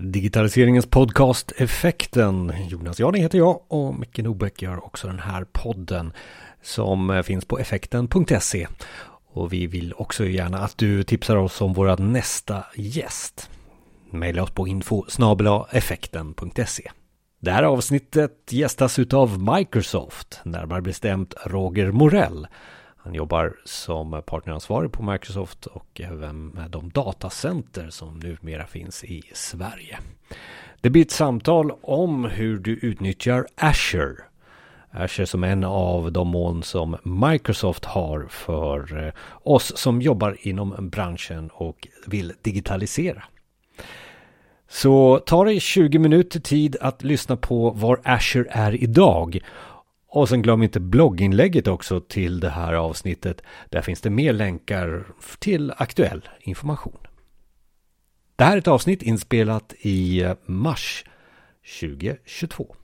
Digitaliseringens podcast Effekten. Jonas Jarding heter jag och Micke Nobäck gör också den här podden som eh, finns på effekten.se. Och vi vill också gärna att du tipsar oss om vår nästa gäst. Maila oss på info effekten.se. Det här avsnittet gästas utav Microsoft, närmare bestämt Roger Morell. Han jobbar som partneransvarig på Microsoft och även med de datacenter som numera finns i Sverige. Det blir ett samtal om hur du utnyttjar Azure. Azure som en av de moln som Microsoft har för eh, oss som jobbar inom branschen och vill digitalisera. Så ta dig 20 minuter tid att lyssna på var Azure är idag och sen glöm inte blogginlägget också till det här avsnittet. Där finns det mer länkar till aktuell information. Det här är ett avsnitt inspelat i mars 2022.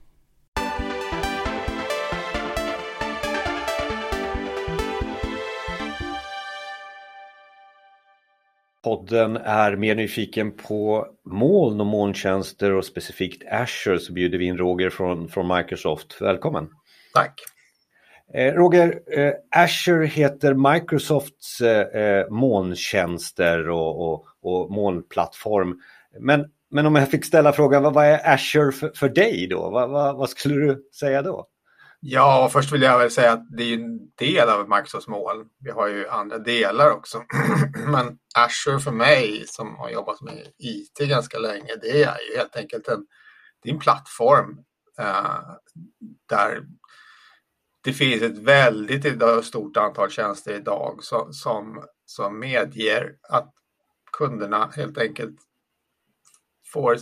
Podden är mer nyfiken på moln och molntjänster och specifikt Azure så bjuder vi in Roger från, från Microsoft. Välkommen! Tack. Eh, Roger, eh, Azure heter Microsofts eh, molntjänster och, och, och molnplattform. Men, men om jag fick ställa frågan, vad, vad är Azure för, för dig då? Vad, vad, vad, skulle du säga då? Ja, först vill jag väl säga att det är en del av Microsofts moln. Vi har ju andra delar också. men Azure för mig som har jobbat med IT ganska länge, det är ju helt enkelt en, det är en plattform eh, där det finns ett väldigt stort antal tjänster idag som, som, som medger att kunderna helt enkelt får,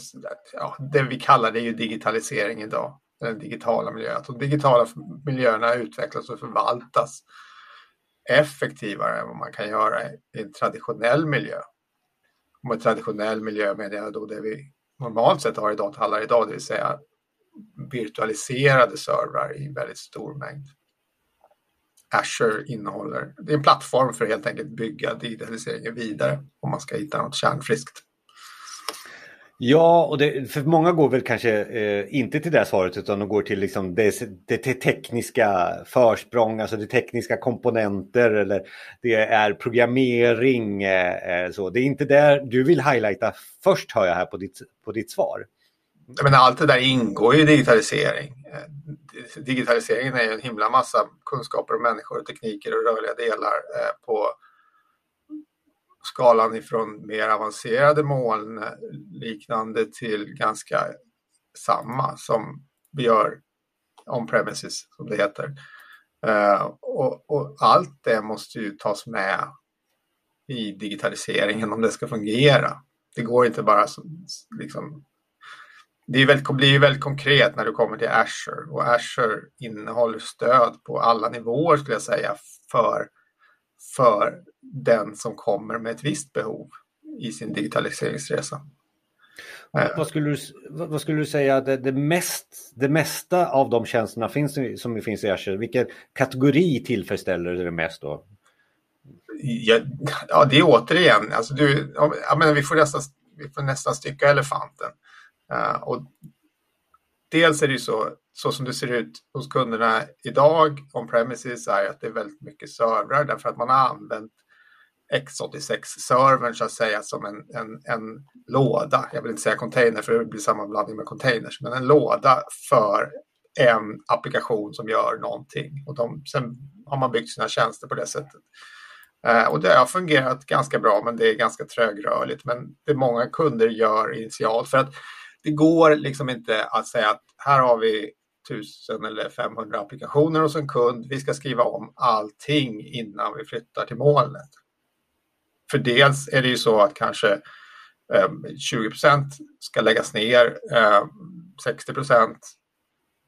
ja, det vi kallar det ju digitalisering idag, den digitala miljön. Att de digitala miljöerna utvecklas och förvaltas effektivare än vad man kan göra i en traditionell miljö. Och med traditionell miljö menar jag då det vi normalt sett har i datahallar idag, det vill säga virtualiserade servrar i väldigt stor mängd. Azure innehåller, det är en plattform för att helt enkelt bygga digitaliseringen vidare om man ska hitta något kärnfriskt. Ja, och det, för många går väl kanske eh, inte till det svaret utan de går till liksom det, det, det, tekniska försprång, alltså det tekniska komponenter eller det är programmering. Eh, eh så. Det är inte där du vill highlighta först hör jag här på ditt, på ditt svar. Men allt det där ingår ju i digitalisering. Eh, digitaliseringen är ju en himla massa kunskaper om människor, tekniker och rörliga delar eh, på skalan ifrån mer avancerade moln eh, liknande till ganska samma som vi gör on-premises som det heter. Och, och, allt det måste ju tas med i digitaliseringen om det ska fungera. Det går inte bara som, liksom, det är väldigt, blir väldigt konkret när du kommer till Azure och Azure innehåller stöd på alla nivåer skulle jag säga för, för den som kommer med ett visst behov i sin digitaliseringsresa. Vad skulle du, vad skulle du säga det, det, mest, det mesta av de tjänsterna finns, som finns i Azure? Vilken kategori tillfredsställer det mest då? Ja, ja det är återigen, alltså du, ja, men vi, får nästan, vi får nästan stycka elefanten. Eh, och dels är det ju så, så som det ser ut hos kunderna idag on premises är att det är väldigt mycket servrar därför att man har använt X86-servern så att säga som en, en, en låda. Jag vill inte säga container för det blir sammanblandning med containers, men en låda för en applikation som gör någonting. Och de, sen har man byggt sina tjänster på det sättet. Eh, och det har fungerat ganska bra, men det är ganska trögrörligt. Men det många kunder gör initialt för att det går liksom inte att säga att här har vi 1000 eller 500 applikationer hos en kund. Vi ska skriva om allting innan vi flyttar till molnet. För dels är det ju så att kanske ehm, 20% ska läggas ner, ehm, 60%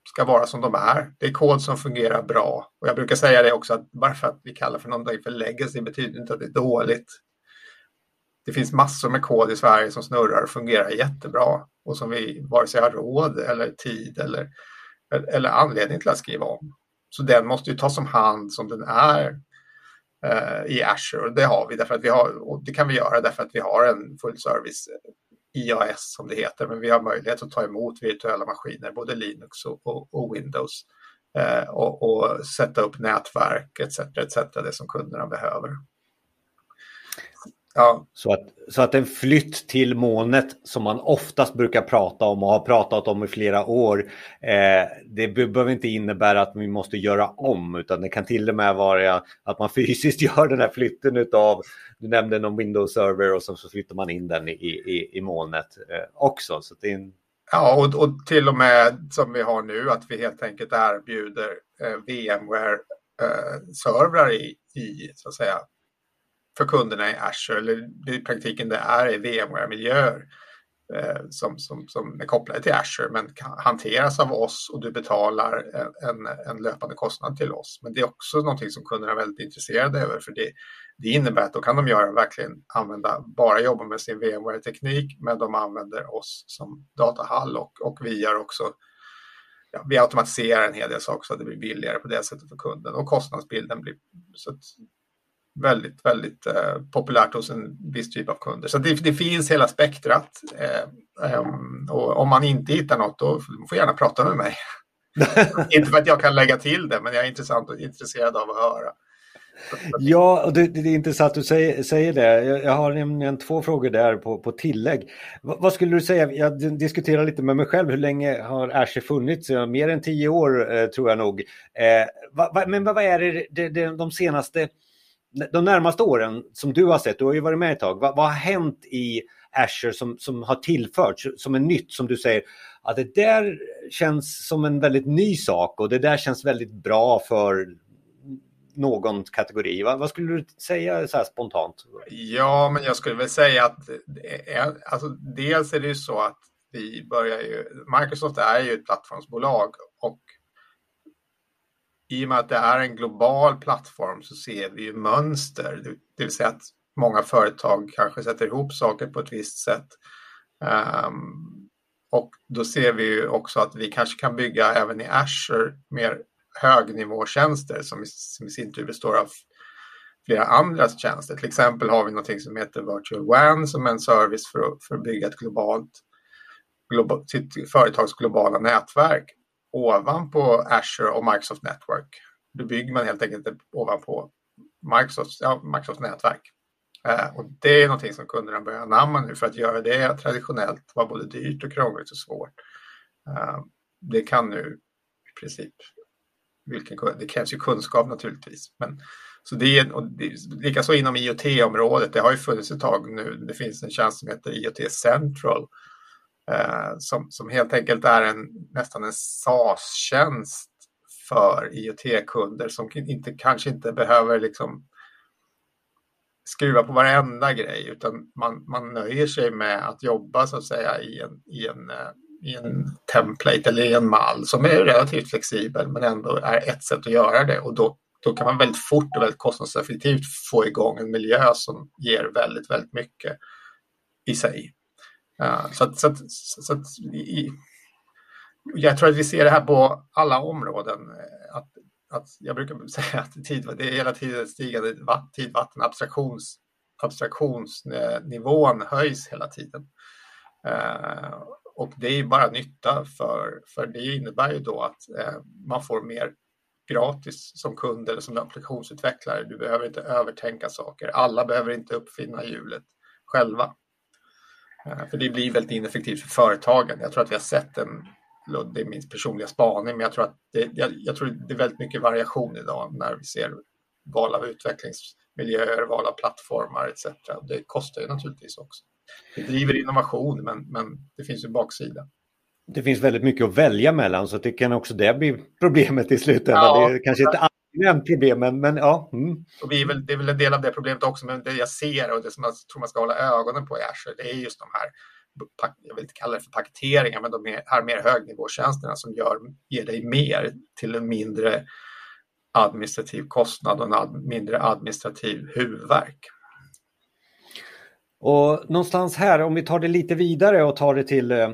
ska vara som de är. Det är kod som fungerar bra. Och jag brukar säga det också att bara för att vi kallar för någonting för legacy betyder inte att det är dåligt. Det finns massor med kod i Sverige som snurrar och fungerar jättebra och som vi vare sig har råd eller tid eller, eller anledning till att skriva om. Så den måste ju tas om hand som den är eh, i Azure och det har vi därför att vi har, och det kan vi göra därför att vi har en full service IAS som det heter, men vi har möjlighet att ta emot virtuella maskiner, både Linux och, och, och Windows eh, och, och, sätta upp nätverk etc. etc. det som kunderna behöver. Ja. Så, att, så att en flytt till molnet som man oftast brukar prata om och har pratat om i flera år, eh, det behöver inte innebära att vi måste göra om, utan det kan till och med vara att man fysiskt gör den här flytten utav, du nämnde någon Windows-server och så, så flyttar man in den i, i, i molnet eh, också. Så det är en... Ja, och, och till och med som vi har nu, att vi helt enkelt erbjuder eh, VMware-servrar eh, i, i, så att säga, för kunderna i Azure, eller i praktiken det är i VMware-miljöer eh, som, som, som är kopplade till Azure men kan hanteras av oss och du betalar en, en löpande kostnad till oss. Men det är också någonting som kunderna är väldigt intresserade över för det, det innebär att då kan de göra verkligen använda, bara jobba med sin VMware-teknik men de använder oss som datahall och, och vi gör också ja, vi automatiserar en hel del saker så att det blir billigare på det sättet för kunden och kostnadsbilden blir så att väldigt, väldigt eh, populärt hos en viss typ av kunder. Så det, det finns hela spektrat. Eh, eh, och om man inte hittar något, då får gärna prata med mig. inte för att jag kan lägga till det, men jag är intressant och intresserad av att höra. Ja, och det, det, är intressant att du säger, säger det. Jag, jag, har nämligen två frågor där på, på tillägg. V, vad skulle du säga? Jag diskuterar lite med mig själv. Hur länge har Azure funnits? Mer än tio år eh, tror jag nog. Eh, va, va, men vad är det, det, det de senaste de närmaste åren som du har sett, du har ju varit med ett tag, vad, vad har hänt i Azure som, som har tillförts som är nytt som du säger att det där känns som en väldigt ny sak och det där känns väldigt bra för någon kategori. Vad, vad skulle du säga så här spontant? Ja, men jag skulle väl säga att alltså, dels är det ju så att vi börjar ju, Microsoft är ju ett plattformsbolag och i och med att det är en global plattform så ser vi ju mönster. Det vill säga att många företag kanske sätter ihop saker på ett visst sätt. Um, och då ser vi ju också att vi kanske kan bygga även i Azure mer högnivåtjänster som i, som i sin tur består av flera andra tjänster. Till exempel har vi något som heter Virtual WAN som är en service för att, för att bygga ett globalt, global, sitt företags globala nätverk ovanpå Azure och Microsoft Network. Då bygger man helt enkelt ovanpå Microsofts, ja, Microsofts nätverk. Eh, och det är någonting som kunderna börjar anamma nu för att göra det traditionellt var både dyrt och krångligt och svårt. Eh, det kan nu i princip, vilken, det krävs ju kunskap naturligtvis. Men, så det, och det, likaså inom IoT-området, det har ju funnits ett tag nu, det finns en tjänst som heter IoT Central Eh, som, som helt enkelt är en, nästan en SAS-tjänst för IoT-kunder som inte, kanske inte behöver liksom skruva på varenda grej utan man, man nöjer sig med att jobba så att säga i en, i en, eh, i en template eller i en mall som är relativt flexibel men ändå är ett sätt att göra det och då, då kan man väldigt fort och väldigt kostnadseffektivt få igång en miljö som ger väldigt, väldigt mycket i sig. Uh, så att, så att, så att i, jag tror att vi ser det här på alla områden. Eh, att, att jag brukar säga att tid, det är hela tiden stigande tid, vatten, abstraktions, abstraktionsnivån höjs hela tiden. Uh, och det är bara nytta för, för det innebär ju då att uh, man får mer gratis som kund eller som applikationsutvecklare. Du behöver inte övertänka saker. Alla behöver inte uppfinna hjulet själva. Eh, för det blir väldigt ineffektivt för företagen. Jag tror att vi har sett en, det är min personliga spaning, men jag tror att det, jag, jag tror det är väldigt mycket variation idag när vi ser val av utvecklingsmiljöer, val av plattformar etc. Det kostar ju naturligtvis också. Det driver innovation, men, men det finns ju baksida. Det finns väldigt mycket att välja mellan, så det kan också det bli problemet i slutändan. Ja, det är kanske inte allmänt problem, men, ja. Mm. Och vi är väl, det är väl en del av det problemet också, men det jag ser och det som jag tror man ska hålla ögonen på i Azure, det är just de här, jag vill inte kalla det för paketeringar, men de här mer högnivåtjänsterna som gör, ger dig mer till en mindre administrativ kostnad och en ad, mindre administrativ huvudvärk. Och någonstans här, om vi tar det lite vidare och tar det till eh,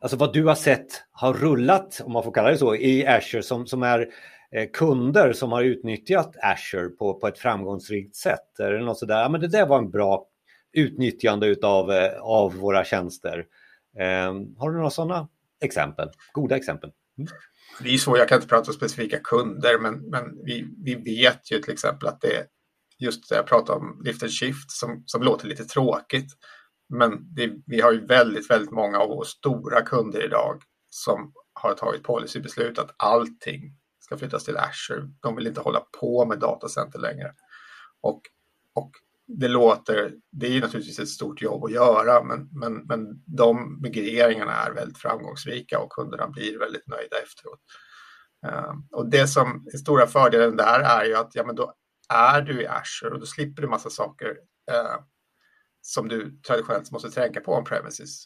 alltså vad du har sett har rullat, om man får kalla det så, i Azure som, som är Eh, kunder som har utnyttjat Azure på, på ett framgångsrikt sätt? Är det något sådär, ja men det där var en bra utnyttjande utav, eh, av våra tjänster. Ehm, har du några sådana exempel? Goda exempel? Mm. Det är så, jag kan inte prata om specifika kunder, men, men vi, vi vet ju till exempel att det är just det jag pratade om, lift and shift, som, som låter lite tråkigt. Men det, vi har ju väldigt, väldigt många av våra stora kunder idag som har tagit policybeslut att allting ska flyttas till Azure. De vill inte hålla på med datacenter längre. Och, och det låter, det är naturligtvis ett stort jobb att göra, men, men, men de migreringarna är väldigt framgångsrika och kunderna blir väldigt nöjda efteråt. Ehm, och det som är stora fördelen där är ju att ja, men då är du i Azure och då slipper du massa saker eh, som du traditionellt måste tänka på om premises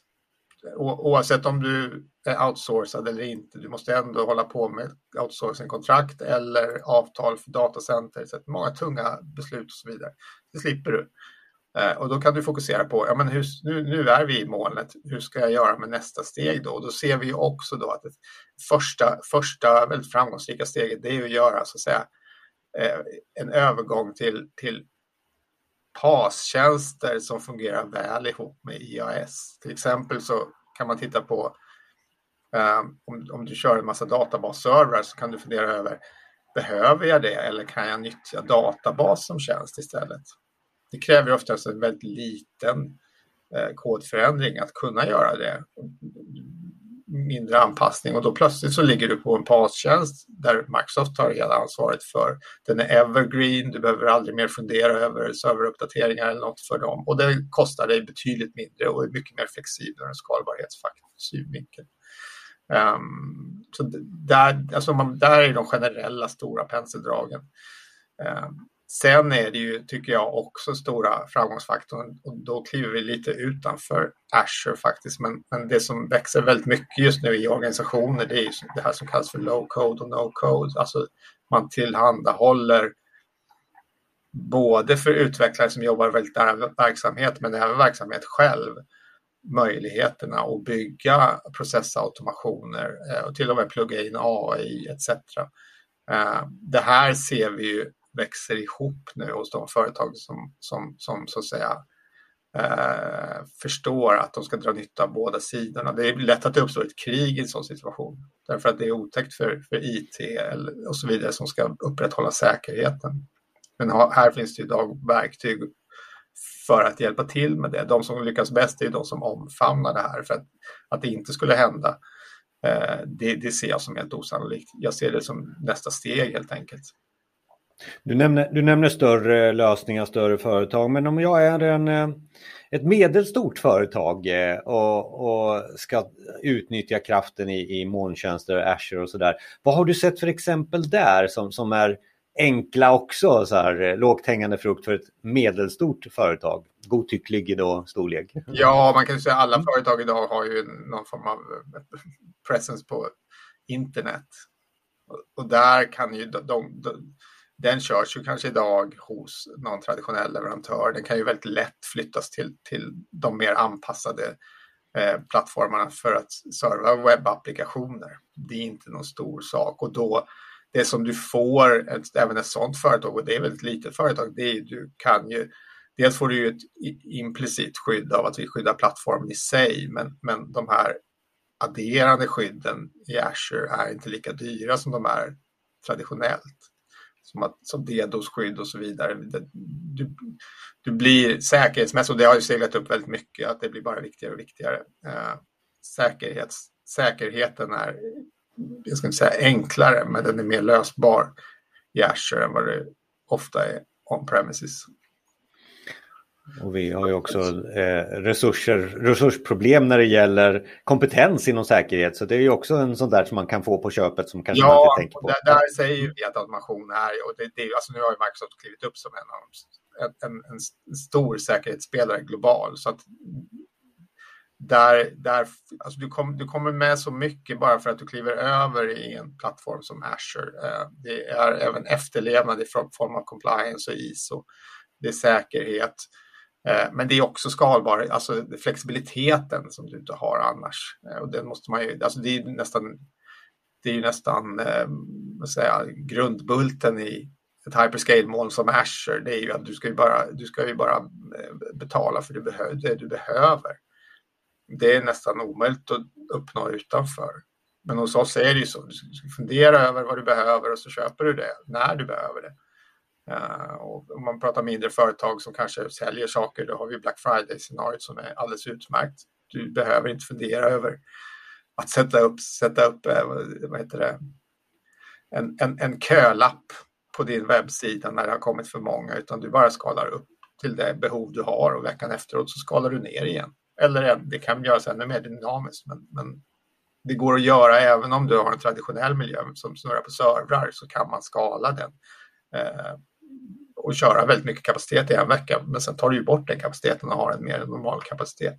oavsett om du är outsourcad eller inte, du måste ändå hålla på med outsourcingkontrakt eller avtal för datacenter, så många tunga beslut och så vidare. Det slipper du. Eh, och då kan du fokusera på, ja men hur, nu, nu är vi i molnet, hur ska jag göra med nästa steg då? Och då ser vi också då att det första, första väldigt framgångsrika steget, det är att göra så att säga eh, en övergång till, till PAS-tjänster som fungerar väl ihop med IAS. Till exempel så kan man titta på um, om, om du kör en massa databasservrar så kan du fundera över behöver jag det eller kan jag nyttja databas som tjänst istället? Det kräver oftast en väldigt liten eh, kodförändring att kunna göra det mindre anpassning och då plötsligt så ligger du på en PAS-tjänst där Microsoft tar hela ansvaret för. Den är evergreen, du behöver aldrig mer fundera över serveruppdateringar eller något för dem och det kostar dig betydligt mindre och är mycket mer flexibel ur en skalbarhetssynvinkel. Um, ehm, så där, alltså man, där är de generella stora penseldragen. Um, Sen är det ju, tycker jag, också stora framgångsfaktorn och då kliver vi lite utanför Azure faktiskt. Men, men det som växer väldigt mycket just nu i organisationer det är ju det här som kallas för low code och no code. Alltså man tillhandahåller både för utvecklare som jobbar väldigt nära verksamhet men även verksamhet själv möjligheterna att bygga processautomationer eh, och till och med plugga in AI etc. Eh, det här ser vi ju växer ihop nu hos de företag som, som, som så att säga eh, förstår att de ska dra nytta av båda sidorna. Det är lätt att det uppstår ett krig i en sån situation därför att det är otäckt för, för IT och så vidare som ska upprätthålla säkerheten. Men här finns det idag verktyg för att hjälpa till med det. De som lyckas bäst är de som omfamnar det här för att, att det inte skulle hända. Eh, det, det ser jag som helt osannolikt. Jag ser det som nästa steg helt enkelt. Du nämner, du nämner större lösningar, större företag, men om jag är en, eh, ett medelstort företag eh, och, och ska utnyttja kraften i, i molntjänster, Azure och sådär. Vad har du sett för exempel där som, som är enkla också, så här, eh, lågt hängande frukt för ett medelstort företag? Godtycklig då storlek. Ja, man kan säga att alla företag idag har ju någon form av presence på internet. Och där kan ju de, de, de den körs ju kanske idag hos någon traditionell leverantör. Den kan ju väldigt lätt flyttas till, till de mer anpassade eh, plattformarna för att serva webbapplikationer. Det är inte någon stor sak och då det som du får, ett, även ett sådant företag, och det är ett väldigt litet företag, det är du kan ju Dels får du ju ett implicit skydd av att vi skyddar plattformen i sig, men, men de här adderande skydden i Azure är inte lika dyra som de är traditionellt som, att, som DDoS-skydd och så vidare. Du, du blir säkerhetsmässigt, och det har ju seglat upp väldigt mycket, att det blir bara viktigare och viktigare. Eh, säkerhets, säkerheten är, jag ska inte säga enklare, men den är mer lösbar i Azure än vad det ofta är on-premises. Och vi har ju också eh, resurser, resursproblem när det gäller kompetens inom säkerhet. Så det är ju också en sån där som man kan få på köpet som kanske ja, man inte tänker på. Ja, där säger vi att automation är, och det, det, alltså nu har ju Microsoft klivit upp som en, en, en, en stor säkerhetsspelare global. Så att där, där, alltså du, kom, du kommer med så mycket bara för att du kliver över i en plattform som Azure. Eh, det är även efterlevnad i form av compliance och ISO. Det är säkerhet. Eh, men det är också skalbar, alltså flexibiliteten som du inte har annars. Eh, och den måste man ju, alltså det är nästan, det är nästan eh, vad säga, grundbulten i ett hyperscale-moln som Azure, det är ju att du ska ju bara, du ska ju bara betala för det, behö det du behöver. Det är nästan omöjligt att uppnå utanför. Men hos oss är det ju så. Du ska fundera över vad du behöver och så köper du det när du behöver det. Eh, och om man pratar mindre företag som kanske säljer saker, då har vi Black Friday-scenariot som är alldeles utmärkt. Du behöver inte fundera över att sätta upp, sätta upp eh, vad heter det, en, en, en kölapp på din webbsida när det har kommit för många, utan du bara skalar upp till det behov du har och veckan efteråt så skalar du ner igen. Eller det kan göras ännu mer dynamiskt, men, men det går att göra även om du har en traditionell miljö som snurrar på servrar så kan man skala den eh, och köra väldigt mycket kapacitet i en vecka. Men sen tar du ju bort den kapaciteten och har en mer normal kapacitet.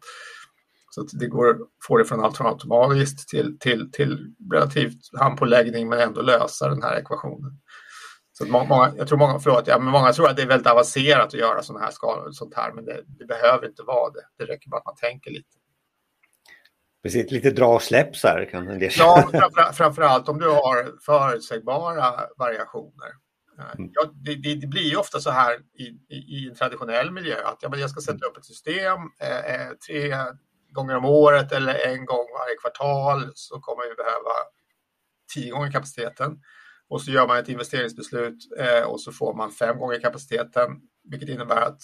Så det går att få det från automatiskt till, till, till relativt handpåläggning men ändå lösa den här ekvationen. Så många, jag tror många, förlåt, ja, men många tror att det är väldigt avancerat att göra sådana här skalor, sånt här, men det, det, behöver inte vara det. Det räcker bara att man tänker lite. Precis, lite dra och släpp så här kan en del Ja, framför, framförallt om du har förutsägbara variationer. Mm. Ja, det, det, det, blir ju ofta så här i, i, i en traditionell miljö att ja, jag ska sätta upp ett system eh, eh, tre gånger om året eller en gång varje kvartal så kommer vi behöva tio gånger kapaciteten. Och så gör man ett investeringsbeslut eh, och så får man fem gånger kapaciteten, vilket innebär att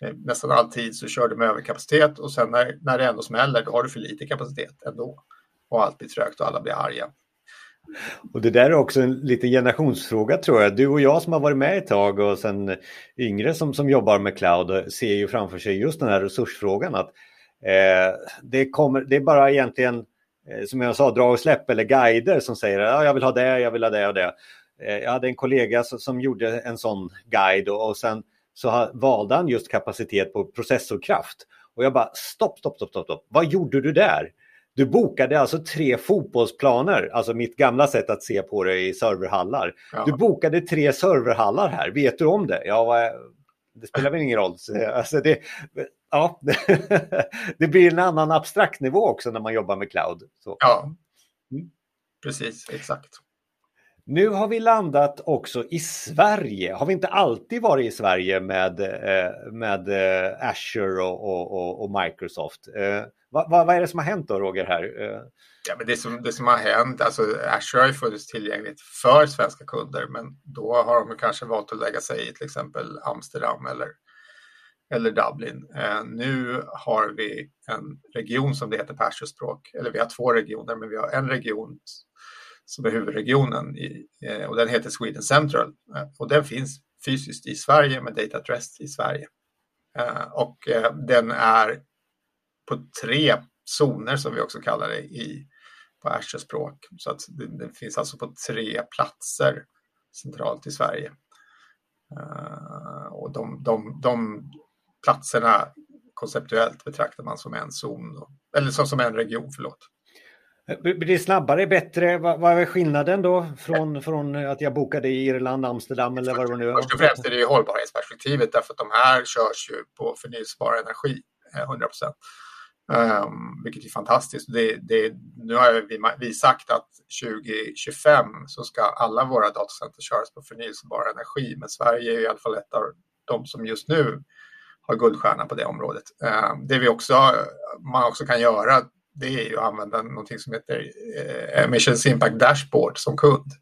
eh, nästan alltid så kör du med överkapacitet och sen när, när det ändå smäller, då har du för lite kapacitet ändå. Och allt blir trögt och alla blir arga. Och det där är också en liten generationsfråga tror jag. Du och jag som har varit med ett tag och sen yngre som, som jobbar med cloud ser ju framför sig just den här resursfrågan att eh, det, kommer, det är bara egentligen Eh, som jag sa, dra och släpp eller guider som säger att jag vill ha det, jag vill ha det och det. Eh, jag hade en kollega som gjorde en sån guide och sen så valde han just kapacitet på processorkraft. Och jag bara stopp, stopp, stopp, stopp, stopp. vad gjorde du där? Du bokade alltså tre fotbollsplaner, alltså mitt gamla sätt att se på det i serverhallar. Ja. Du bokade tre serverhallar här, vet du om det? Ja, det spelar väl ingen roll. Alltså det, ja, det blir en annan abstrakt nivå också när man jobbar med cloud. Så. Ja, mm. precis, exakt. Nu har vi landat också i Sverige. Har vi inte alltid varit i Sverige med, eh, med eh, Azure och, och, och Microsoft? Eh, vad, vad, är det som har hänt då, Roger? Här? Ja, men det, som, det som har hänt, alltså Azure har ju funnits tillgängligt för svenska kunder, men då har de kanske valt att lägga sig i till exempel Amsterdam eller eller Dublin. Nu har vi en region som det heter på Azure-språk, eller vi har två regioner, men vi har en region som är huvudregionen i, eh, och den heter Sweden Central eh, och den finns fysiskt i Sverige med data Trust i Sverige. Eh, och den är på tre zoner som vi också kallar det i, på Azure-språk. Så att den, finns alltså på tre platser centralt i Sverige. Och de, de, de platserna konceptuellt betraktar man som en zon, eller som, som en region, förlåt. Blir det snabbare, bättre? Vad, är skillnaden då från, från att jag bokade i Irland, Amsterdam eller vad det nu är? Först och främst är det hållbarhetsperspektivet därför att de här körs ju på förnyelsebar energi, eh, 100 procent. Um, vilket är fantastiskt. Det, det, nu har vi, vi sagt att 2025 så ska alla våra datacenter köras på förnyelsebar energi, men Sverige är i alla fall ett av de som just nu har guldstjärna på det området. Um, det vi också, man också kan göra det är ju att använda någonting som heter eh, Emissions Impact Dashboard som kund.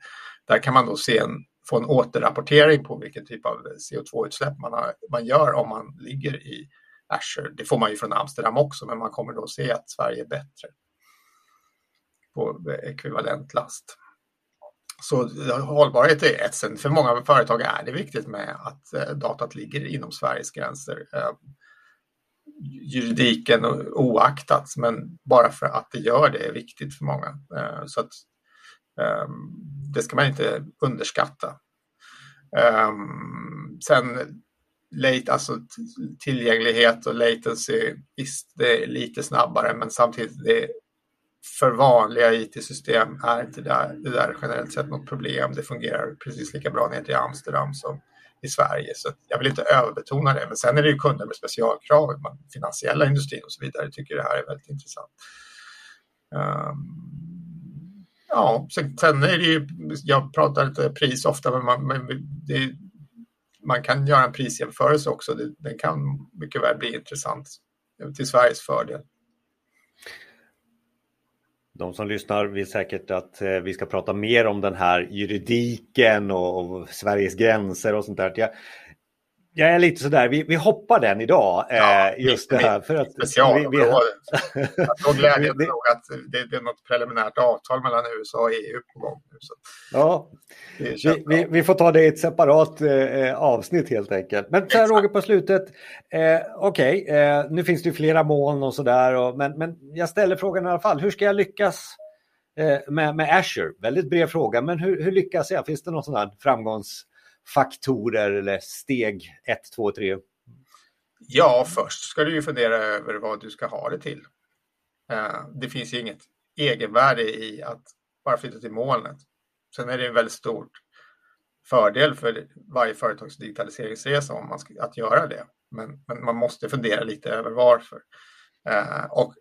Där kan man då se en, få en återrapportering på vilken typ av CO2-utsläpp man, har, man gör om man ligger i Azure. Det får man ju från Amsterdam också, men man kommer då se att Sverige är bättre på ekvivalent last. Så hållbarhet är ett sätt. För många företag är det viktigt med att eh, datat ligger inom Sveriges gränser. Eh, juridiken oaktat, men bara för att det gör det är viktigt för många. Eh, så att ehm, det ska man inte underskatta. Ehm, sen late, alltså tillgänglighet och latency, visst det är lite snabbare men samtidigt det för vanliga IT-system är inte det, det där generellt sett något problem. Det fungerar precis lika bra ner till Amsterdam som i Sverige. Så jag vill inte överbetona det. Men sen är det ju kunder med specialkrav, finansiella industrin och så vidare tycker det här är väldigt intressant. Um, ja, sen, är det ju, jag pratar lite pris ofta, men, man, men det, man kan göra en prisjämförelse också. Det, den kan mycket väl bli intressant till Sveriges fördel. De som lyssnar vill säkert att eh, vi ska prata mer om den här juridiken och, och Sveriges gränser och sånt där. Jag, jag är lite sådär, vi, vi hoppar den idag. Ja, eh, just det här. För att, specialområde. Jag glädjande nog att det, det, är något preliminärt avtal mellan USA och EU på gång. Nu, så. Ja, vi, vi, vi, får ta det i ett separat eh, avsnitt helt enkelt. Men så här Roger på slutet. Eh, Okej, okay, eh, nu finns det ju flera moln och sådär. Men, men jag ställer frågan i alla fall. Hur ska jag lyckas eh, med, med Azure? Väldigt bred fråga, men hur, hur lyckas jag? Finns det någon sån här framgångs faktorer eller steg 1, 2, 3? Ja, först ska du ju fundera över vad du ska ha det till. Eh, det finns ju inget egenvärde i att bara flytta till molnet. Sen är det en väldigt stor fördel för varje företags digitaliseringsresa om man ska, att göra det. Men, men, man måste fundera lite över varför. Eh, och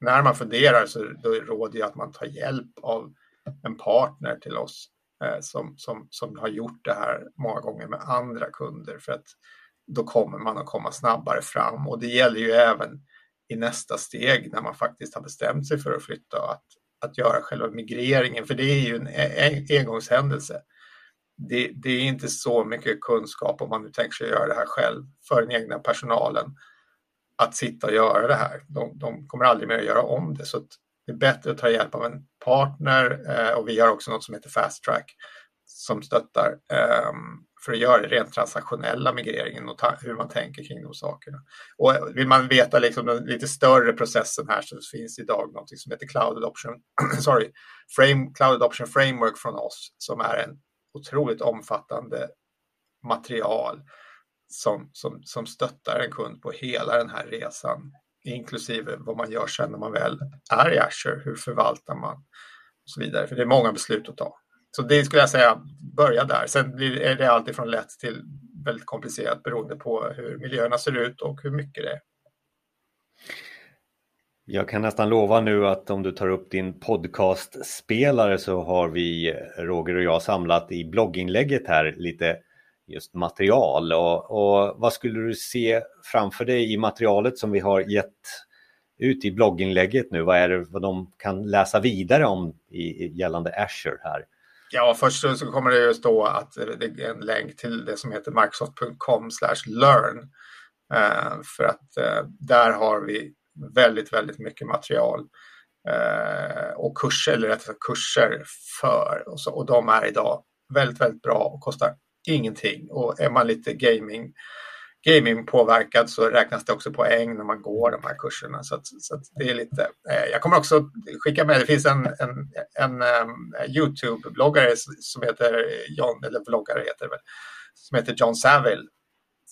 när man funderar så då råder jag att man tar hjälp av en partner till oss Eh, som, som, som har gjort det här många gånger med andra kunder för att då kommer man att komma snabbare fram och det gäller ju även i nästa steg när man faktiskt har bestämt sig för att flytta att, att göra själva migreringen för det är ju en, en engångshändelse. Det, det, är inte så mycket kunskap om man nu tänker sig göra det här själv för den egna personalen att sitta och göra det här. De, de kommer aldrig mer att göra om det så att det är bättre att ta hjälp av en partner eh, och vi har också något som heter Fast Track som stöttar eh, för att göra det rent transaktionella migreringen och hur man tänker kring de sakerna. Och vill man veta liksom den lite större processen här så finns idag något som heter Cloud Adoption, sorry, Frame, Cloud Adoption Framework från oss som är en otroligt omfattande material som, som, som stöttar en kund på hela den här resan inklusive vad man gör sen när man väl är i Azure. Hur förvaltar man och så vidare. För det är många beslut att ta. Så det skulle jag säga, börja där. Sen är det alltid från lätt till väldigt komplicerat beroende på hur miljöerna ser ut och hur mycket det är. Jag kan nästan lova nu att om du tar upp din podcastspelare så har vi, eh, Roger och jag, samlat i blogginlägget här lite just material och, och vad skulle du se framför dig i materialet som vi har gett ut i blogginlägget nu? Vad är det vad de kan läsa vidare om i, gällande Azure här? Ja, först så kommer det ju stå att det är en länk till det som heter microsoft.com learn. Eh, för att eh, där har vi väldigt, väldigt mycket material eh, och kurser, eller rättare sagt kurser för. Och, så, och de är idag väldigt, väldigt bra och kostar ingenting. Och är man lite gaming, gaming påverkad så räknas det också poäng när man går de här kurserna. Så, att, så att det är lite, eh, jag kommer också skicka med, det finns en, en, en um, Youtube-bloggare som heter John, eller vloggare heter det väl, som heter John Saville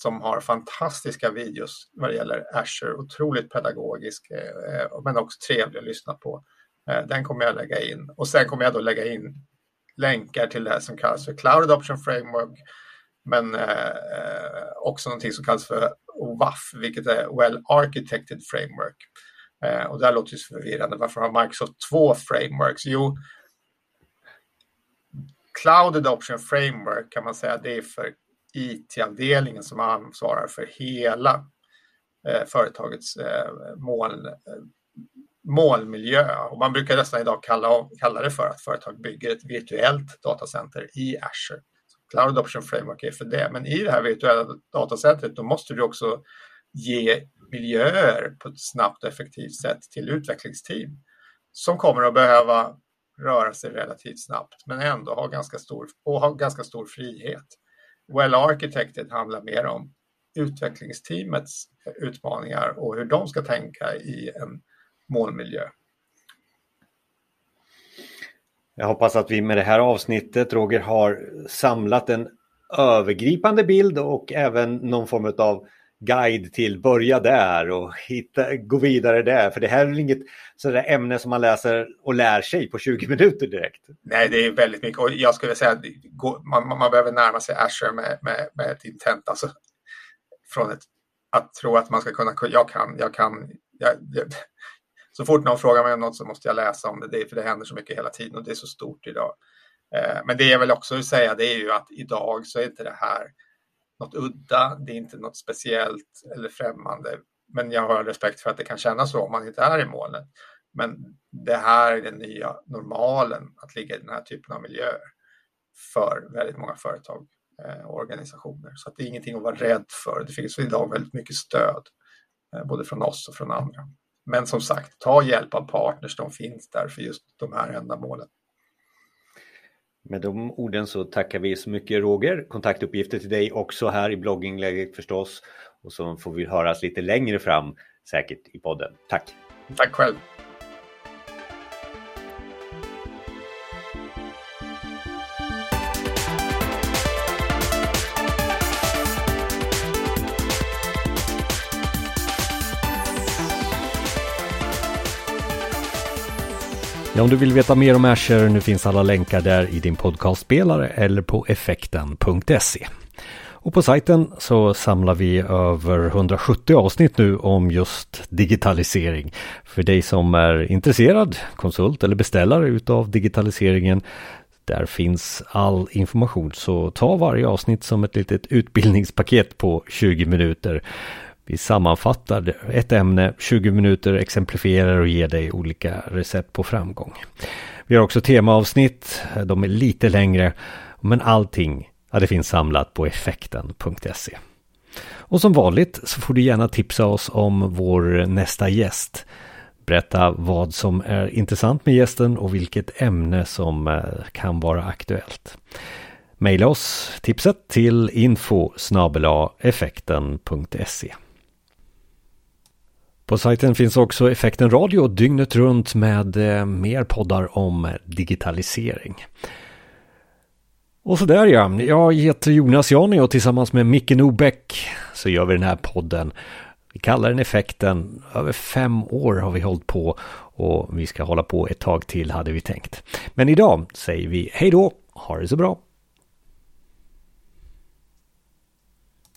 som har fantastiska videos vad det gäller Azure, otroligt pedagogisk eh, eh men också trevlig att lyssna på. Eh, den kommer jag lägga in och sen kommer jag då lägga in länkar till det här som kallas för Cloud Adoption Framework, men eh, också någonting som kallas för WAF, vilket är Well Architected Framework. Eh, och det här låter ju så förvirrande. Varför har Microsoft två frameworks? Jo, Cloud Adoption Framework kan man säga det är för IT-avdelningen som ansvarar för hela eh, företagets eh, moln, eh, molnmiljö. Och man brukar nästan idag kalla, kalla det för att företag bygger ett virtuellt datacenter i Azure. Cloud Adoption Framework är för det. Men i det här virtuella datacentret då måste du också ge miljöer på ett snabbt och effektivt sätt till utvecklingsteam som kommer att behöva röra sig relativt snabbt men ändå ha ganska stor, och ha ganska stor frihet. Well Architected handlar mer om utvecklingsteamets utmaningar och hur de ska tänka i en målmiljö. Jag hoppas att vi med det här avsnittet, Roger, har samlat en övergripande bild och även någon form av guide till börja där och hitta, gå vidare där. För det här är inget sådär ämne som man läser och lär sig på 20 minuter direkt. Nej, det är väldigt mycket och jag skulle säga att man, man behöver närma sig Azure med, med, med ett intent. Alltså, från ett, att tro att man ska kunna, jag kan, jag kan, jag, jag, så fort någon frågar mig om något så måste jag läsa om det, det är, för det händer så mycket hela tiden och det är så stort idag. Eh, men det jag vill också säga det är ju att idag så är inte det här något udda, det är inte något speciellt eller främmande. Men jag har respekt för att det kan kännas så om man inte är i molnet. Men det här är den nya normalen, att ligga i den här typen av miljöer för väldigt många företag eh, och organisationer. Så det är ingenting att vara rädd för. Det finns idag väldigt mycket stöd, eh, både från oss och från andra. Men som sagt, ta hjälp av partners, de finns där för just de här ändamålen. Med de orden så tackar vi så mycket Roger. Kontaktuppgifter till dig också här i bloggingläget förstås. Och så får vi höras lite längre fram säkert i podden. Tack! Tack själv! Ja, om du vill veta mer om Azure, nu finns alla länkar där i din podcastspelare eller på effekten.se. Och på sajten så samlar vi över 170 avsnitt nu om just digitalisering. För dig som är intresserad, konsult eller beställare utav digitaliseringen där finns all information så ta varje avsnitt som ett litet utbildningspaket på 20 minuter. Vi sammanfattar ett ämne, 20 minuter, exemplifierar och ger dig olika recept på framgång. Vi har också temaavsnitt, de är lite längre, men allting ja, det finns samlat på effekten.se. Och som vanligt så får du gärna tipsa oss om vår nästa gäst. Berätta vad som är intressant med gästen och vilket ämne som eh, kan vara aktuellt. Maila oss tipset till info effekten.se. På sajten finns också Effekten Radio dygnet runt med eh, mer poddar om digitalisering. Och så där ja, jag heter Jonas Jani och tillsammans med Micke Nobäck så gör vi den här podden. Vi kallar den Effekten. Över fem år har vi hållit på och vi ska hålla på ett tag till hade vi tänkt. Men idag säger vi hej då, ha det så bra.